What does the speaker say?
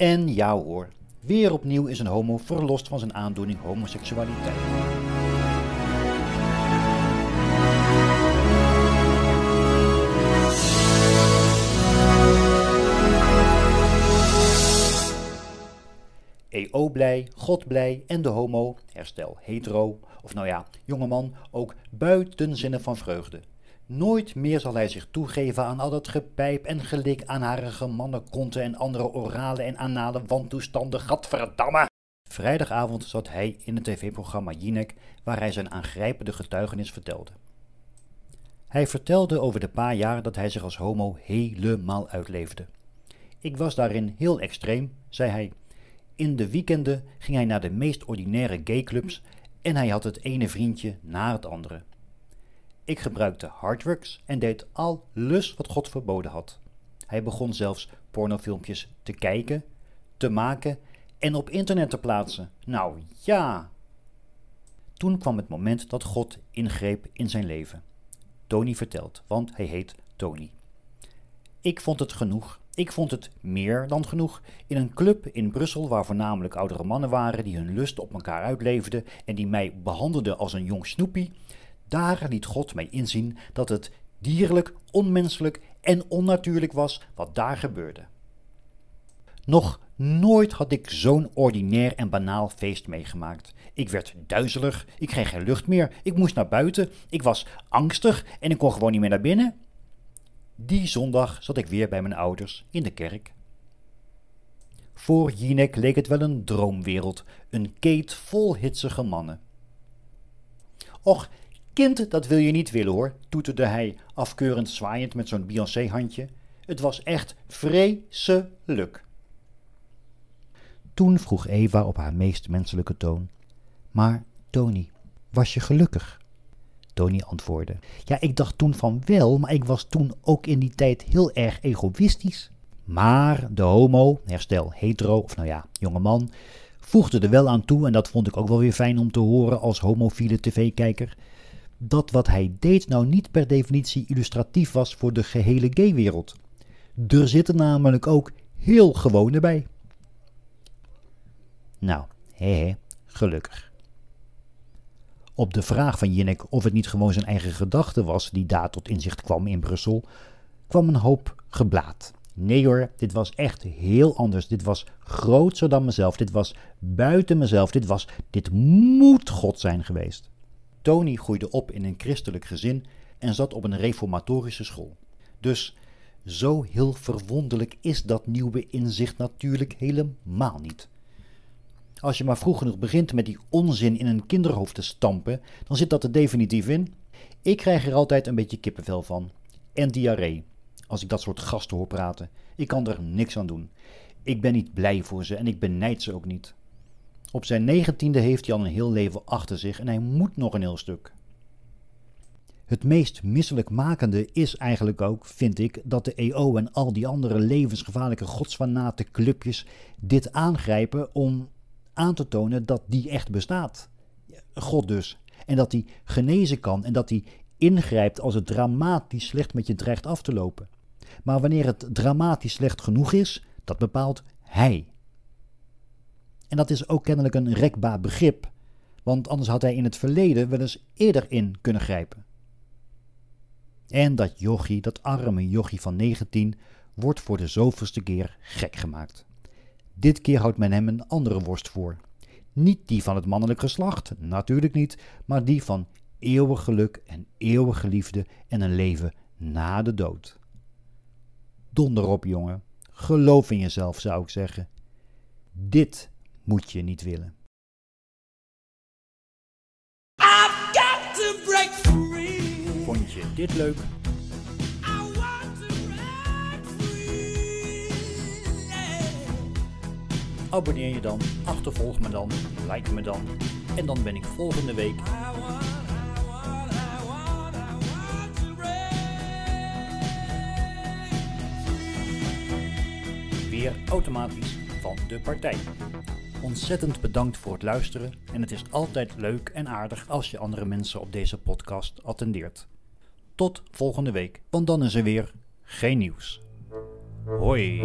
En ja hoor, weer opnieuw is een homo verlost van zijn aandoening homoseksualiteit. EO blij, God blij en de homo, herstel hetero, of nou ja, jongeman, ook buiten zinnen van vreugde. Nooit meer zal hij zich toegeven aan al dat gepijp en gelik aan harige mannenkonten en andere orale en anale wantoestanden, gadverdamme! Vrijdagavond zat hij in het tv-programma Jinek, waar hij zijn aangrijpende getuigenis vertelde. Hij vertelde over de paar jaar dat hij zich als homo helemaal uitleefde. Ik was daarin heel extreem, zei hij. In de weekenden ging hij naar de meest ordinaire gayclubs en hij had het ene vriendje na het andere. Ik gebruikte harddrugs en deed alles wat God verboden had. Hij begon zelfs pornofilmpjes te kijken, te maken en op internet te plaatsen. Nou ja. Toen kwam het moment dat God ingreep in zijn leven. Tony vertelt, want hij heet Tony. Ik vond het genoeg. Ik vond het meer dan genoeg. In een club in Brussel, waar voornamelijk oudere mannen waren die hun lust op elkaar uitleefden en die mij behandelden als een jong snoepie, daar liet God mij inzien dat het dierlijk, onmenselijk en onnatuurlijk was wat daar gebeurde. Nog nooit had ik zo'n ordinair en banaal feest meegemaakt. Ik werd duizelig, ik kreeg geen lucht meer, ik moest naar buiten, ik was angstig en ik kon gewoon niet meer naar binnen. Die zondag zat ik weer bij mijn ouders in de kerk. Voor Jinek leek het wel een droomwereld, een keet vol hitsige mannen. Och, kind, dat wil je niet willen hoor, toeterde hij afkeurend zwaaiend met zo'n Beyoncé-handje. Het was echt vreselijk. Toen vroeg Eva op haar meest menselijke toon: Maar, Tony, was je gelukkig? Tony antwoordde: Ja, ik dacht toen van wel, maar ik was toen ook in die tijd heel erg egoïstisch. Maar de homo, herstel hetero, of nou ja, jongeman, voegde er wel aan toe, en dat vond ik ook wel weer fijn om te horen als homofiele tv-kijker, dat wat hij deed nou niet per definitie illustratief was voor de gehele gaywereld. Er zitten namelijk ook heel gewone bij. Nou, hè, gelukkig. Op de vraag van Jinnek of het niet gewoon zijn eigen gedachte was die daar tot inzicht kwam in Brussel, kwam een hoop geblaad. Nee hoor, dit was echt heel anders. Dit was groter dan mezelf. Dit was buiten mezelf. Dit was, dit moet God zijn geweest. Tony groeide op in een christelijk gezin en zat op een reformatorische school. Dus zo heel verwonderlijk is dat nieuwe inzicht natuurlijk helemaal niet. Als je maar vroeg genoeg begint met die onzin in een kinderhoofd te stampen, dan zit dat er definitief in. Ik krijg er altijd een beetje kippenvel van. En diarree. Als ik dat soort gasten hoor praten. Ik kan er niks aan doen. Ik ben niet blij voor ze en ik benijd ze ook niet. Op zijn negentiende heeft al een heel leven achter zich en hij moet nog een heel stuk. Het meest misselijkmakende is eigenlijk ook, vind ik, dat de EO en al die andere levensgevaarlijke godsvanate clubjes dit aangrijpen om aan te tonen dat die echt bestaat. God dus. En dat die genezen kan en dat die ingrijpt als het dramatisch slecht met je dreigt af te lopen. Maar wanneer het dramatisch slecht genoeg is, dat bepaalt Hij. En dat is ook kennelijk een rekbaar begrip, want anders had hij in het verleden wel eens eerder in kunnen grijpen. En dat jochie, dat arme jochie van 19, wordt voor de zoveelste keer gek gemaakt. Dit keer houdt men hem een andere worst voor. Niet die van het mannelijk geslacht, natuurlijk niet, maar die van eeuwig geluk en eeuwige liefde en een leven na de dood. Donder op, jongen. Geloof in jezelf, zou ik zeggen. Dit moet je niet willen. Vond je dit leuk? Abonneer je dan, achtervolg me dan, like me dan. En dan ben ik volgende week weer automatisch van de partij. Ontzettend bedankt voor het luisteren en het is altijd leuk en aardig als je andere mensen op deze podcast attendeert. Tot volgende week, want dan is er weer geen nieuws. Hoi!